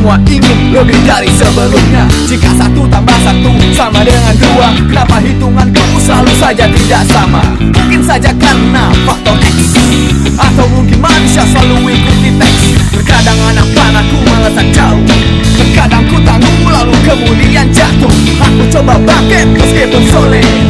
semua ingin lebih dari sebelumnya. Jika satu tambah satu sama dengan dua Kenapa hitunganku selalu saja tidak sama? Mungkin saja karena faktor X. Atau mungkin manusia selalu ikuti teks. Terkadang anak panahku melesat jauh. Terkadang ku tangguh lalu kemudian jatuh. Aku coba bangkit meskipun sulit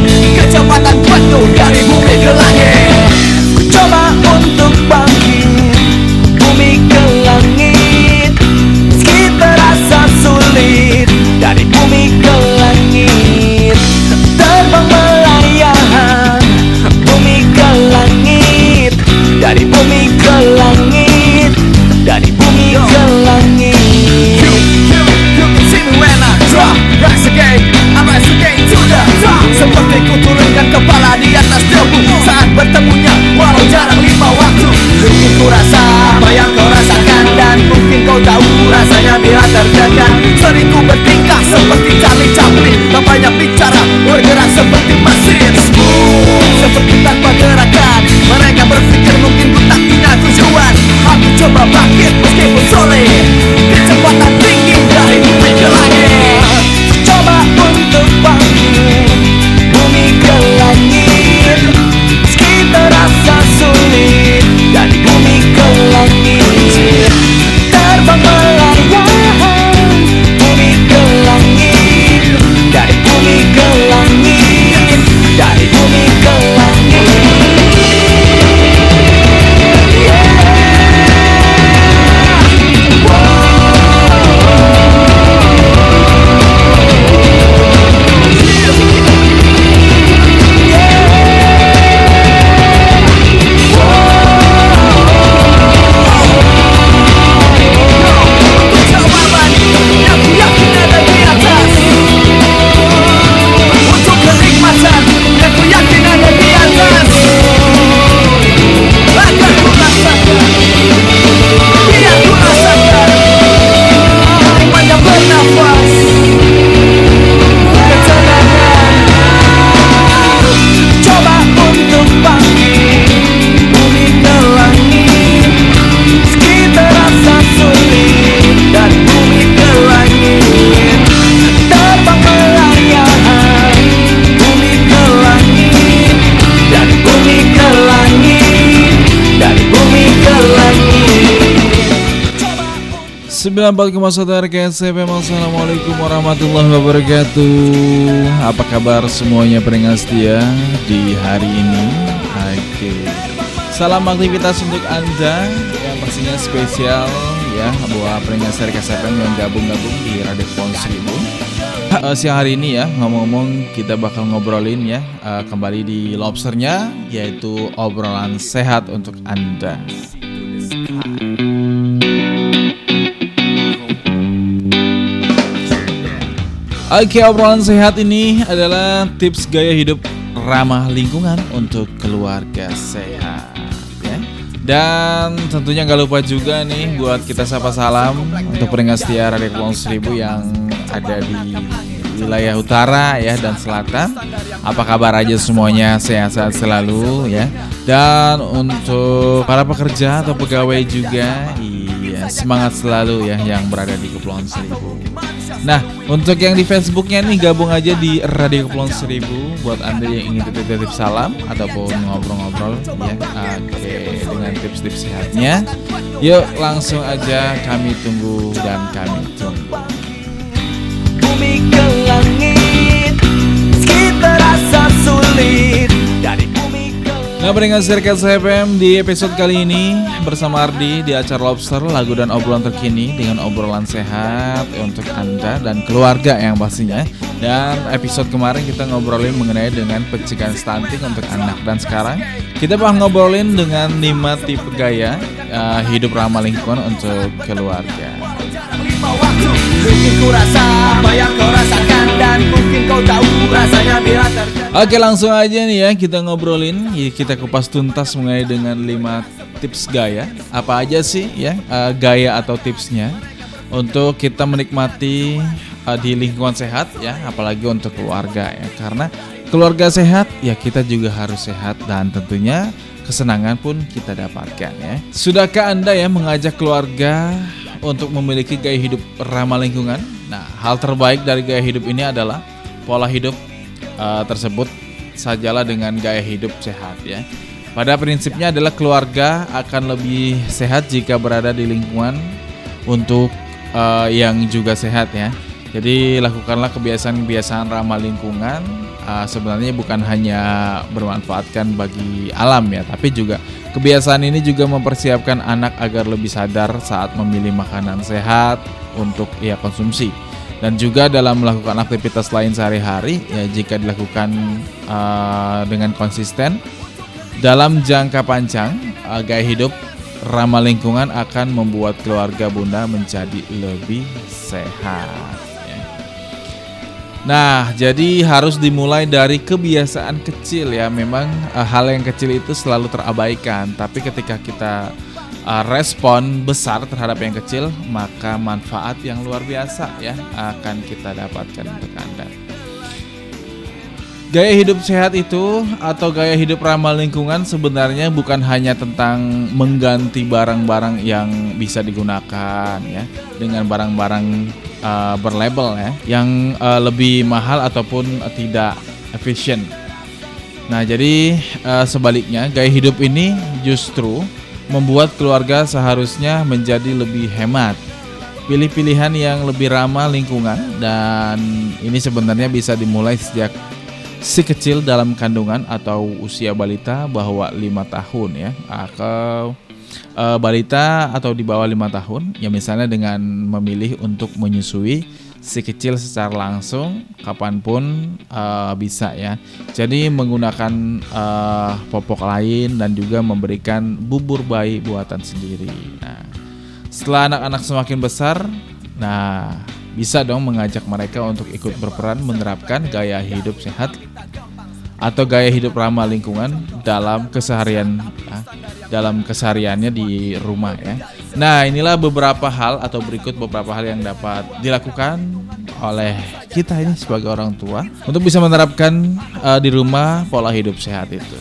94,1 RKS FM Assalamualaikum warahmatullahi wabarakatuh. Apa kabar semuanya pendengar setia di hari ini? Oke. Salam aktivitas untuk Anda Yang pastinya spesial ya Buat pendengar RKS FM yang gabung-gabung di Radio Seribu. Eh, Siang hari ini ya ngomong-ngomong kita bakal ngobrolin ya eh, Kembali di Lobsternya Yaitu obrolan sehat untuk Anda Oke, obrolan sehat ini adalah tips gaya hidup ramah lingkungan untuk keluarga sehat. ya. Dan tentunya nggak lupa juga nih buat kita sapa salam untuk pendengar setia Radio Kepulauan Seribu yang ada di wilayah utara ya dan selatan. Apa kabar aja semuanya sehat-sehat selalu ya. Dan untuk para pekerja atau pegawai juga, semangat selalu ya yang berada di Kepulauan Seribu. Nah, untuk yang di Facebooknya nih gabung aja di Radio Kepulauan Seribu buat anda yang ingin titip-titip salam ataupun ngobrol-ngobrol ya. Oke, dengan tips-tips sehatnya. Yuk langsung aja kami tunggu dan kami tunggu. Bumi ke langit Meski terasa sulit Dari bumi ke Nah, pendengar Sirkat FM di episode kali ini bersama Ardi di acara Lobster lagu dan obrolan terkini dengan obrolan sehat untuk Anda dan keluarga yang pastinya. Dan episode kemarin kita ngobrolin mengenai dengan pencegahan stunting untuk anak dan sekarang kita bakal ngobrolin dengan 5 tipe gaya eh, hidup ramah lingkungan untuk keluarga. lima Mungkin ku rasa apa yang kau rasakan Dan mungkin kau tahu rasanya bila terjadi Oke langsung aja nih ya kita ngobrolin ya, Kita kupas tuntas mengenai dengan 5 tips gaya Apa aja sih ya eh, gaya atau tipsnya Untuk kita menikmati eh, di lingkungan sehat ya Apalagi untuk keluarga ya Karena keluarga sehat, ya kita juga harus sehat dan tentunya kesenangan pun kita dapatkan ya. Sudahkah Anda ya mengajak keluarga untuk memiliki gaya hidup ramah lingkungan? Nah, hal terbaik dari gaya hidup ini adalah pola hidup uh, tersebut sajalah dengan gaya hidup sehat ya. Pada prinsipnya adalah keluarga akan lebih sehat jika berada di lingkungan untuk uh, yang juga sehat ya. Jadi lakukanlah kebiasaan-kebiasaan ramah lingkungan. Uh, sebenarnya bukan hanya bermanfaatkan bagi alam ya, tapi juga kebiasaan ini juga mempersiapkan anak agar lebih sadar saat memilih makanan sehat untuk ia konsumsi dan juga dalam melakukan aktivitas lain sehari-hari ya jika dilakukan uh, dengan konsisten dalam jangka panjang uh, gaya hidup ramah lingkungan akan membuat keluarga bunda menjadi lebih sehat ya. nah jadi harus dimulai dari kebiasaan kecil ya memang uh, hal yang kecil itu selalu terabaikan tapi ketika kita uh, respon besar terhadap yang kecil, maka manfaat yang luar biasa ya akan kita dapatkan untuk Anda. Gaya hidup sehat itu atau gaya hidup ramah lingkungan sebenarnya bukan hanya tentang mengganti barang-barang yang bisa digunakan ya dengan barang-barang uh, berlabel ya yang uh, lebih mahal ataupun tidak efisien. Nah, jadi uh, sebaliknya gaya hidup ini justru membuat keluarga seharusnya menjadi lebih hemat. Pilih pilihan yang lebih ramah lingkungan dan ini sebenarnya bisa dimulai sejak si kecil dalam kandungan atau usia balita bahwa lima tahun ya atau e, balita atau di bawah lima tahun ya misalnya dengan memilih untuk menyusui si kecil secara langsung kapan pun uh, bisa ya. Jadi menggunakan uh, popok lain dan juga memberikan bubur bayi buatan sendiri. Nah, setelah anak-anak semakin besar, nah bisa dong mengajak mereka untuk ikut berperan menerapkan gaya hidup sehat atau gaya hidup ramah lingkungan dalam keseharian ya, dalam kesehariannya di rumah ya. Nah, inilah beberapa hal atau berikut beberapa hal yang dapat dilakukan oleh kita ini sebagai orang tua untuk bisa menerapkan uh, di rumah pola hidup sehat itu.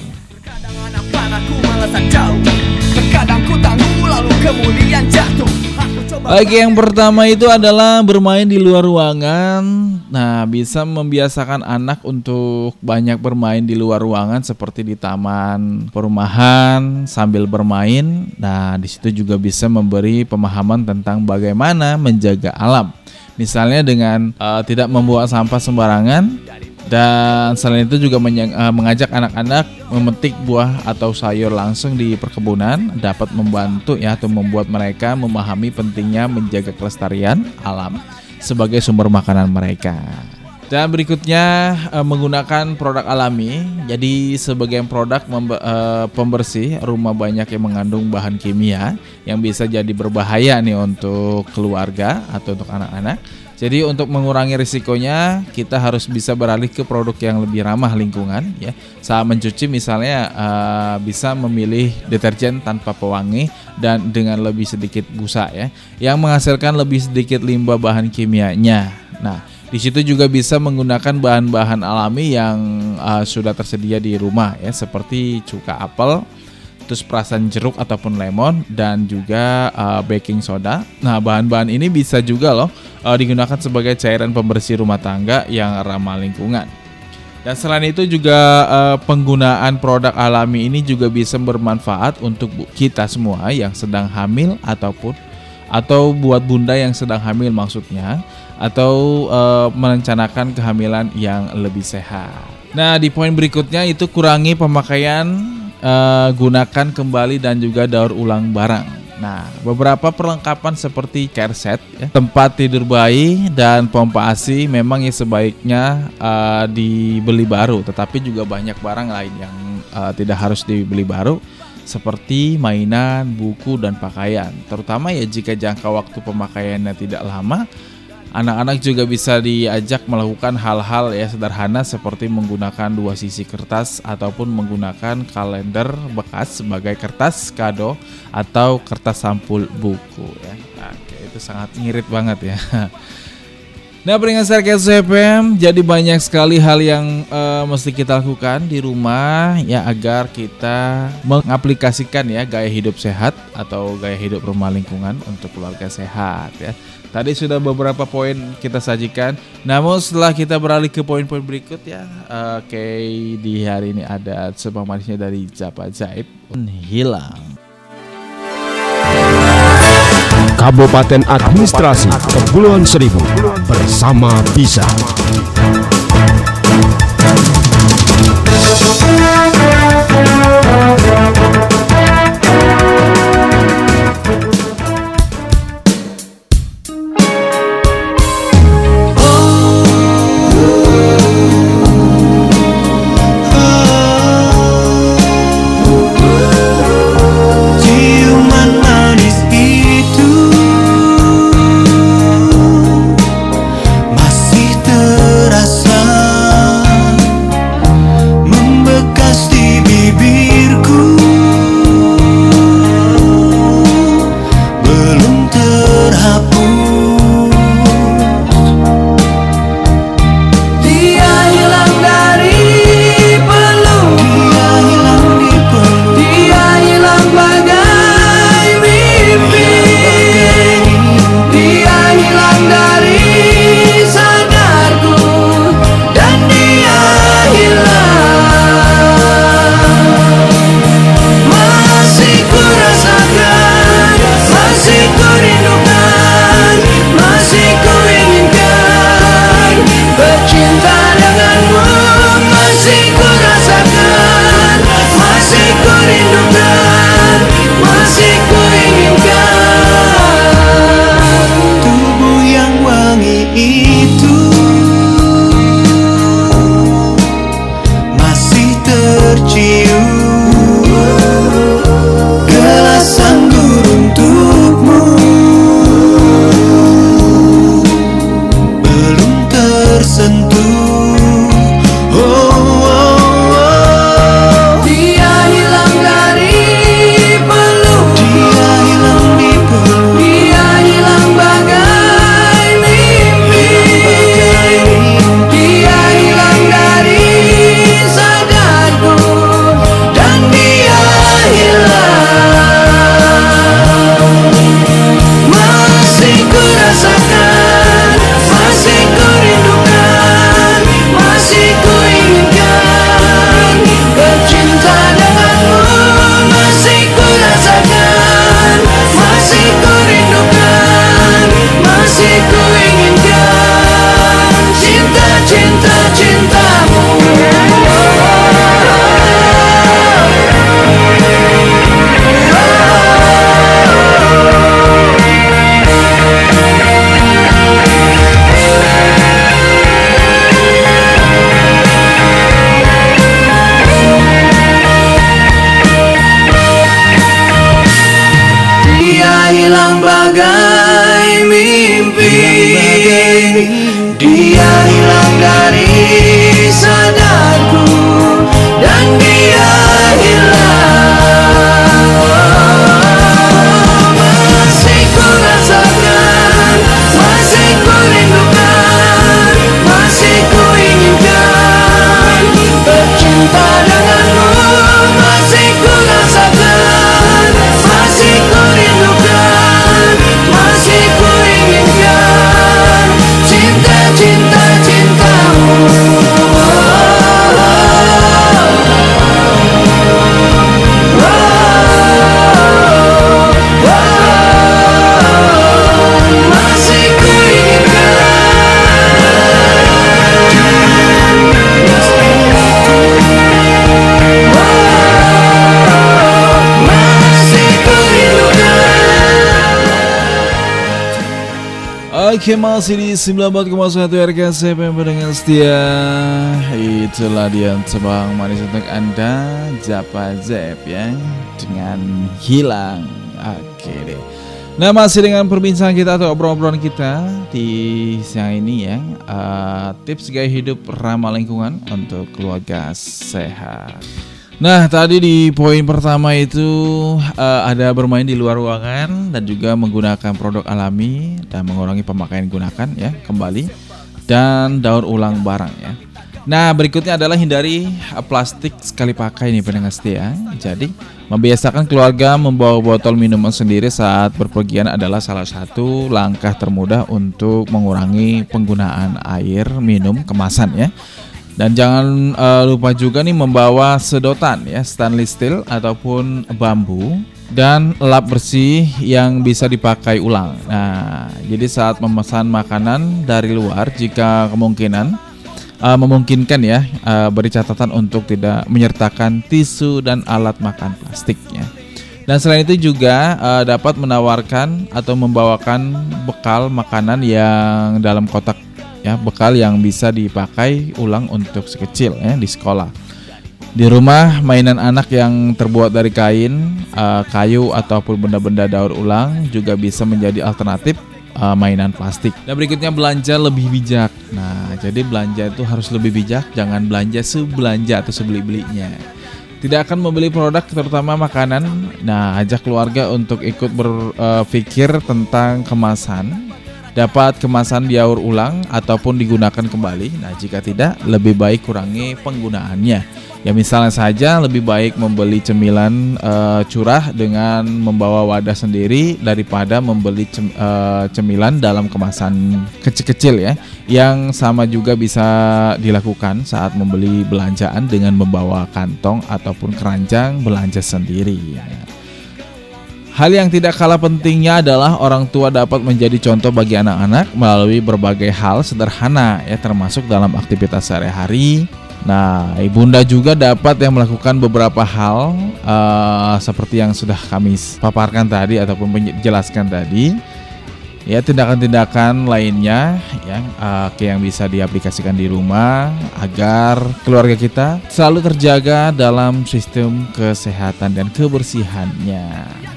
Oke, yang pertama itu adalah bermain di luar ruangan. Nah, bisa membiasakan anak untuk banyak bermain di luar ruangan seperti di taman perumahan sambil bermain. Nah, di situ juga bisa memberi pemahaman tentang bagaimana menjaga alam. Misalnya dengan uh, tidak membuang sampah sembarangan dan selain itu juga uh, mengajak anak-anak memetik buah atau sayur langsung di perkebunan dapat membantu ya atau membuat mereka memahami pentingnya menjaga kelestarian alam sebagai sumber makanan mereka. Dan berikutnya uh, menggunakan produk alami. Jadi sebagian produk uh, pembersih rumah banyak yang mengandung bahan kimia yang bisa jadi berbahaya nih untuk keluarga atau untuk anak-anak. Jadi untuk mengurangi risikonya kita harus bisa beralih ke produk yang lebih ramah lingkungan ya. Saat mencuci misalnya uh, bisa memilih deterjen tanpa pewangi dan dengan lebih sedikit busa ya yang menghasilkan lebih sedikit limbah bahan kimianya. Nah, di situ juga bisa menggunakan bahan-bahan alami yang uh, sudah tersedia di rumah ya seperti cuka apel, terus perasan jeruk ataupun lemon dan juga uh, baking soda. Nah, bahan-bahan ini bisa juga loh uh, digunakan sebagai cairan pembersih rumah tangga yang ramah lingkungan. Dan selain itu juga uh, penggunaan produk alami ini juga bisa bermanfaat untuk kita semua yang sedang hamil ataupun atau buat bunda yang sedang hamil maksudnya atau uh, merencanakan kehamilan yang lebih sehat. Nah, di poin berikutnya itu kurangi pemakaian uh, gunakan kembali dan juga daur ulang barang. Nah, beberapa perlengkapan seperti care set, ya, tempat tidur bayi dan pompa ASI memang ya sebaiknya uh, dibeli baru, tetapi juga banyak barang lain yang uh, tidak harus dibeli baru seperti mainan, buku dan pakaian. Terutama ya jika jangka waktu pemakaiannya tidak lama, Anak-anak juga bisa diajak melakukan hal-hal ya sederhana seperti menggunakan dua sisi kertas ataupun menggunakan kalender bekas sebagai kertas kado atau kertas sampul buku ya. Oke, itu sangat ngirit banget ya. Nah, peringatan Serket CPM jadi banyak sekali hal yang uh, mesti kita lakukan di rumah ya agar kita mengaplikasikan ya gaya hidup sehat atau gaya hidup rumah lingkungan untuk keluarga sehat ya. Tadi sudah beberapa poin kita sajikan. Namun setelah kita beralih ke poin-poin berikut ya, oke okay, di hari ini ada sebuah manisnya dari Japa Jaib hilang. Kabupaten Administrasi Kepulauan Seribu bersama Bisa. Oke masih di 94,1 RKC pendengar setia. Itulah dia sebang manis untuk anda Japa Zep ya Dengan hilang. Oke deh. Nah masih dengan perbincangan kita atau obrolan-obrolan kita Di siang ini ya. Uh, Tips gaya hidup ramah lingkungan Untuk keluarga sehat Nah, tadi di poin pertama itu uh, ada bermain di luar ruangan dan juga menggunakan produk alami dan mengurangi pemakaian gunakan ya kembali. dan daur ulang barang ya. Nah, berikutnya adalah hindari uh, plastik sekali pakai nih pendengar setia. Jadi, membiasakan keluarga membawa botol minuman sendiri saat berpergian adalah salah satu langkah termudah untuk mengurangi penggunaan air minum kemasan ya. Dan jangan uh, lupa juga nih membawa sedotan ya, stainless steel ataupun bambu dan lap bersih yang bisa dipakai ulang. Nah, jadi saat memesan makanan dari luar jika kemungkinan uh, memungkinkan ya uh, beri catatan untuk tidak menyertakan tisu dan alat makan plastiknya. Dan selain itu juga uh, dapat menawarkan atau membawakan bekal makanan yang dalam kotak ya, bekal yang bisa dipakai ulang untuk sekecil ya di sekolah. Di rumah mainan anak yang terbuat dari kain, uh, kayu ataupun benda-benda daur ulang juga bisa menjadi alternatif uh, mainan plastik. Dan berikutnya belanja lebih bijak. Nah, jadi belanja itu harus lebih bijak, jangan belanja sebelanja atau sebeli-belinya. Tidak akan membeli produk terutama makanan. Nah, ajak keluarga untuk ikut berpikir uh, tentang kemasan. Dapat kemasan diaur ulang ataupun digunakan kembali. Nah, jika tidak, lebih baik kurangi penggunaannya. Ya misalnya saja lebih baik membeli cemilan uh, curah dengan membawa wadah sendiri daripada membeli cem, uh, cemilan dalam kemasan kecil-kecil ya. Yang sama juga bisa dilakukan saat membeli belanjaan dengan membawa kantong ataupun keranjang belanja sendiri. Hal yang tidak kalah pentingnya adalah orang tua dapat menjadi contoh bagi anak-anak melalui berbagai hal sederhana ya termasuk dalam aktivitas sehari-hari Nah, ibunda juga dapat yang melakukan beberapa hal uh, seperti yang sudah kami paparkan tadi ataupun menjelaskan tadi. Ya, tindakan-tindakan lainnya yang uh, yang bisa diaplikasikan di rumah agar keluarga kita selalu terjaga dalam sistem kesehatan dan kebersihannya.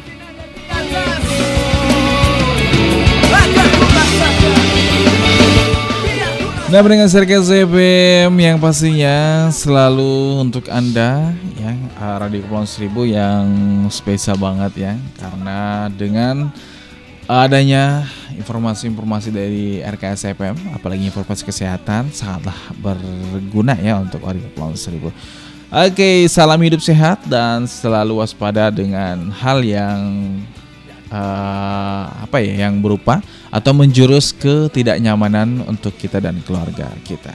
Nah, pendengar Serkel CPM yang pastinya selalu untuk Anda ya Radio Kepulauan Seribu yang spesial banget ya karena dengan adanya informasi-informasi dari RKS CPM apalagi informasi kesehatan sangatlah berguna ya untuk Radio Kepulauan Seribu. Oke, salam hidup sehat dan selalu waspada dengan hal yang uh, apa ya yang berupa atau menjurus ke tidak nyamanan untuk kita dan keluarga kita.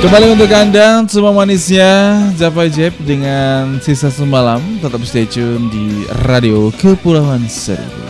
Kembali untuk Anda semua manisnya Java Jeb dengan sisa semalam Tetap stay tune di Radio Kepulauan Seribu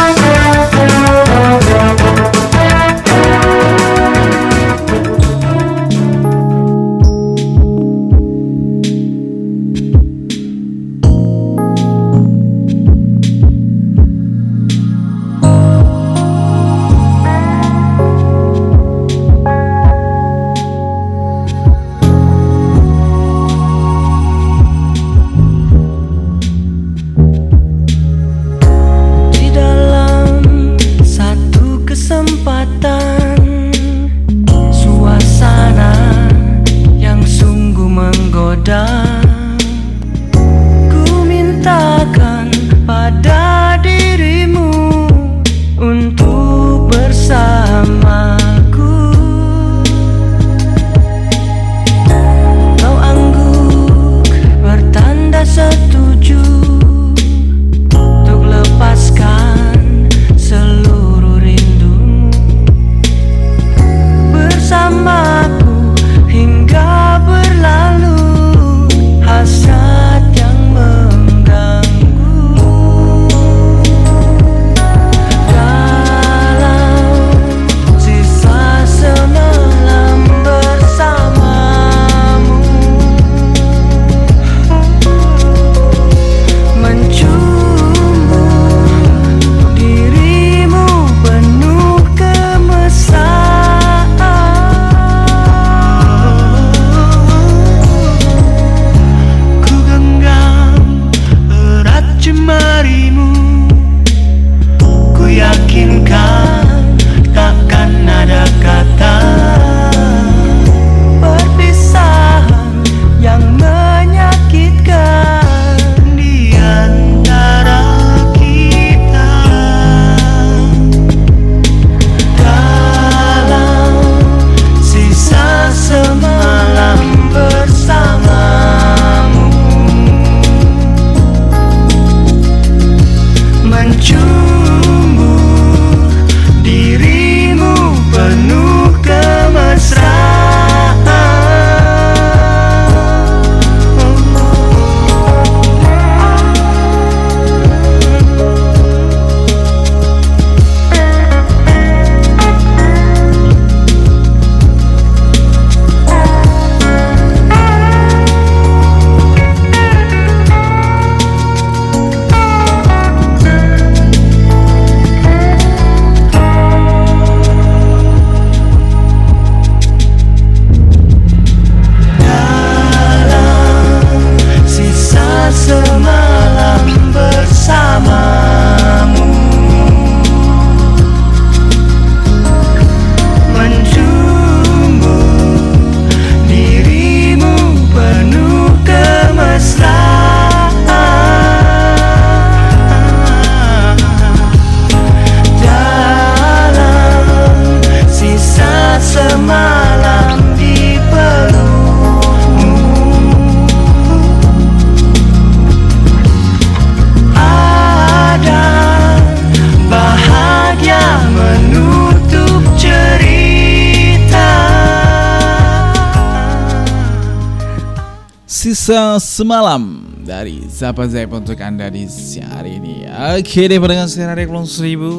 Sisa semalam dari Zapa Zaip untuk anda di siang hari ini. Oke deh pendengar secara Kepulauan Seribu?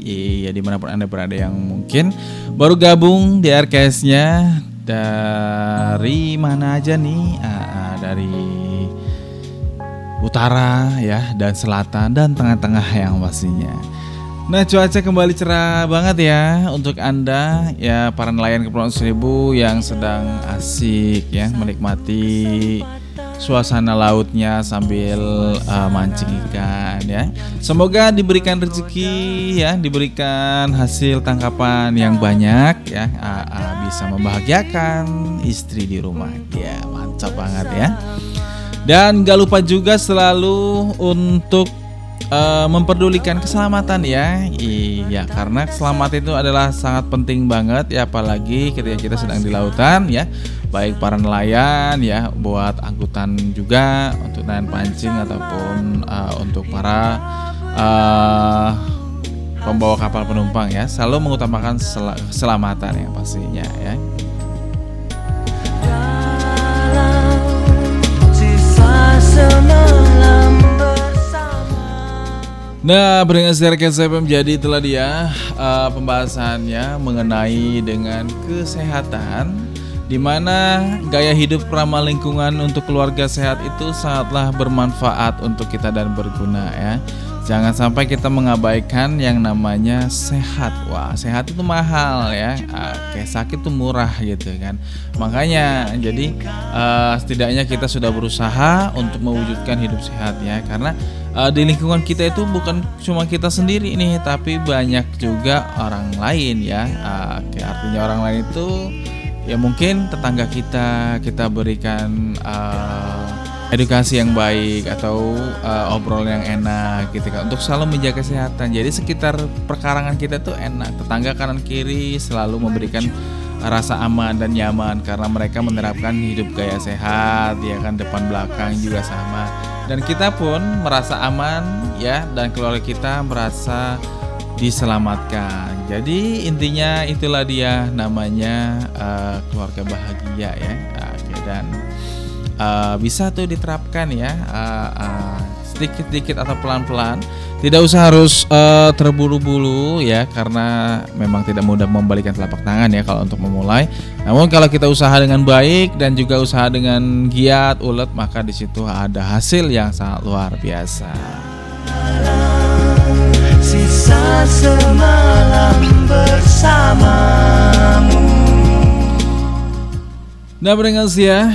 Iya di mana pun anda berada yang mungkin. Baru gabung di RKS-nya Dari mana aja nih? Ah, ah, Dari utara ya dan selatan dan tengah-tengah yang pastinya. Nah cuaca kembali cerah banget ya untuk anda ya para nelayan Kepulauan Seribu yang sedang asik ya menikmati suasana lautnya sambil uh, mancing ikan ya. Semoga diberikan rezeki ya, diberikan hasil tangkapan yang banyak ya, uh, uh, bisa membahagiakan istri di rumah. Ya mantap banget ya. Dan gak lupa juga selalu untuk eh, memperdulikan keselamatan ya. Iya, karena keselamatan itu adalah sangat penting banget ya apalagi ketika kita sedang di lautan ya. Baik para nelayan ya buat angkutan juga untuk nelayan pancing ataupun eh, untuk para eh, pembawa kapal penumpang ya. Selalu mengutamakan sel- keselamatan ya pastinya ya. Nah, beringat secara KSFM jadi itulah dia uh, pembahasannya mengenai dengan kesehatan di mana gaya hidup ramah lingkungan untuk keluarga sehat itu sangatlah bermanfaat untuk kita dan berguna ya. Jangan sampai kita mengabaikan yang namanya sehat. Wah, sehat itu mahal ya. Ah, Kayak sakit tuh murah gitu kan. Makanya jadi eh, setidaknya kita sudah berusaha untuk mewujudkan hidup sehat ya. Karena eh, di lingkungan kita itu bukan cuma kita sendiri nih, tapi banyak juga orang lain ya. Ah, Kayak artinya orang lain itu ya mungkin tetangga kita kita berikan eh, edukasi yang baik atau uh, obrolan yang enak gitu kan untuk selalu menjaga kesehatan jadi sekitar perkarangan kita tuh enak tetangga kanan kiri selalu memberikan rasa aman dan nyaman karena mereka menerapkan hidup gaya sehat ya kan depan belakang juga sama dan kita pun merasa aman ya dan keluarga kita merasa diselamatkan. Jadi intinya itulah dia namanya eh, keluarga bahagia ya. Oke dan eh, bisa tuh diterapkan ya eh, eh, sedikit-sedikit atau pelan-pelan. Tidak usah harus eh, terburu-buru ya karena memang tidak mudah membalikan telapak tangan ya kalau untuk memulai. Namun kalau kita usaha dengan baik dan juga usaha dengan giat, ulet maka di situ ada hasil yang sangat luar biasa. Sisa semalam bersamamu Nah pendengar ya,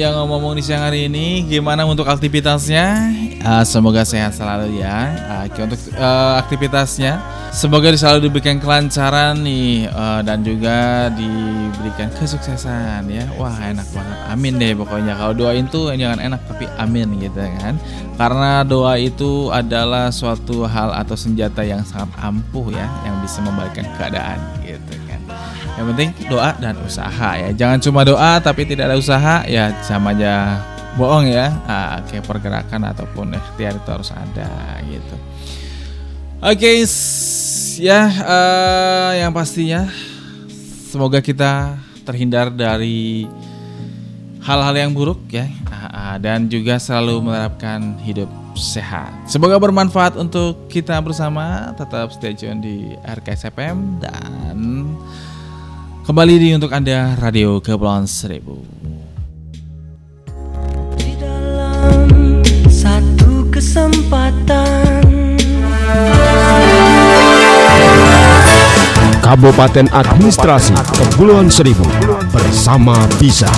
yang ngomong di siang hari ini gimana untuk aktivitasnya? Uh, semoga sehat selalu ya. Uh, untuk uh, aktivitasnya, semoga selalu diberikan kelancaran nih uh, dan juga diberikan kesuksesan ya. Wah enak banget, amin deh pokoknya. Kalau doain tuh jangan enak tapi amin gitu kan. Karena doa itu adalah suatu hal atau senjata yang sangat ampuh ya, yang bisa membalikkan keadaan. Yang penting doa dan usaha ya. Jangan cuma doa tapi tidak ada usaha ya sama aja bohong ya. Ah, kayak pergerakan ataupun ikhtiar itu harus ada gitu. Oke, ya uh, yang pastinya semoga kita terhindar dari hal-hal yang buruk ya uh, dan juga selalu menerapkan hidup sehat. Semoga bermanfaat untuk kita bersama. Tetap stay tune di RKSFM dan kembali di untuk Anda Radio Kepulauan Seribu. Di dalam satu kesempatan Kabupaten Administrasi Kepulauan Seribu bersama Bisa.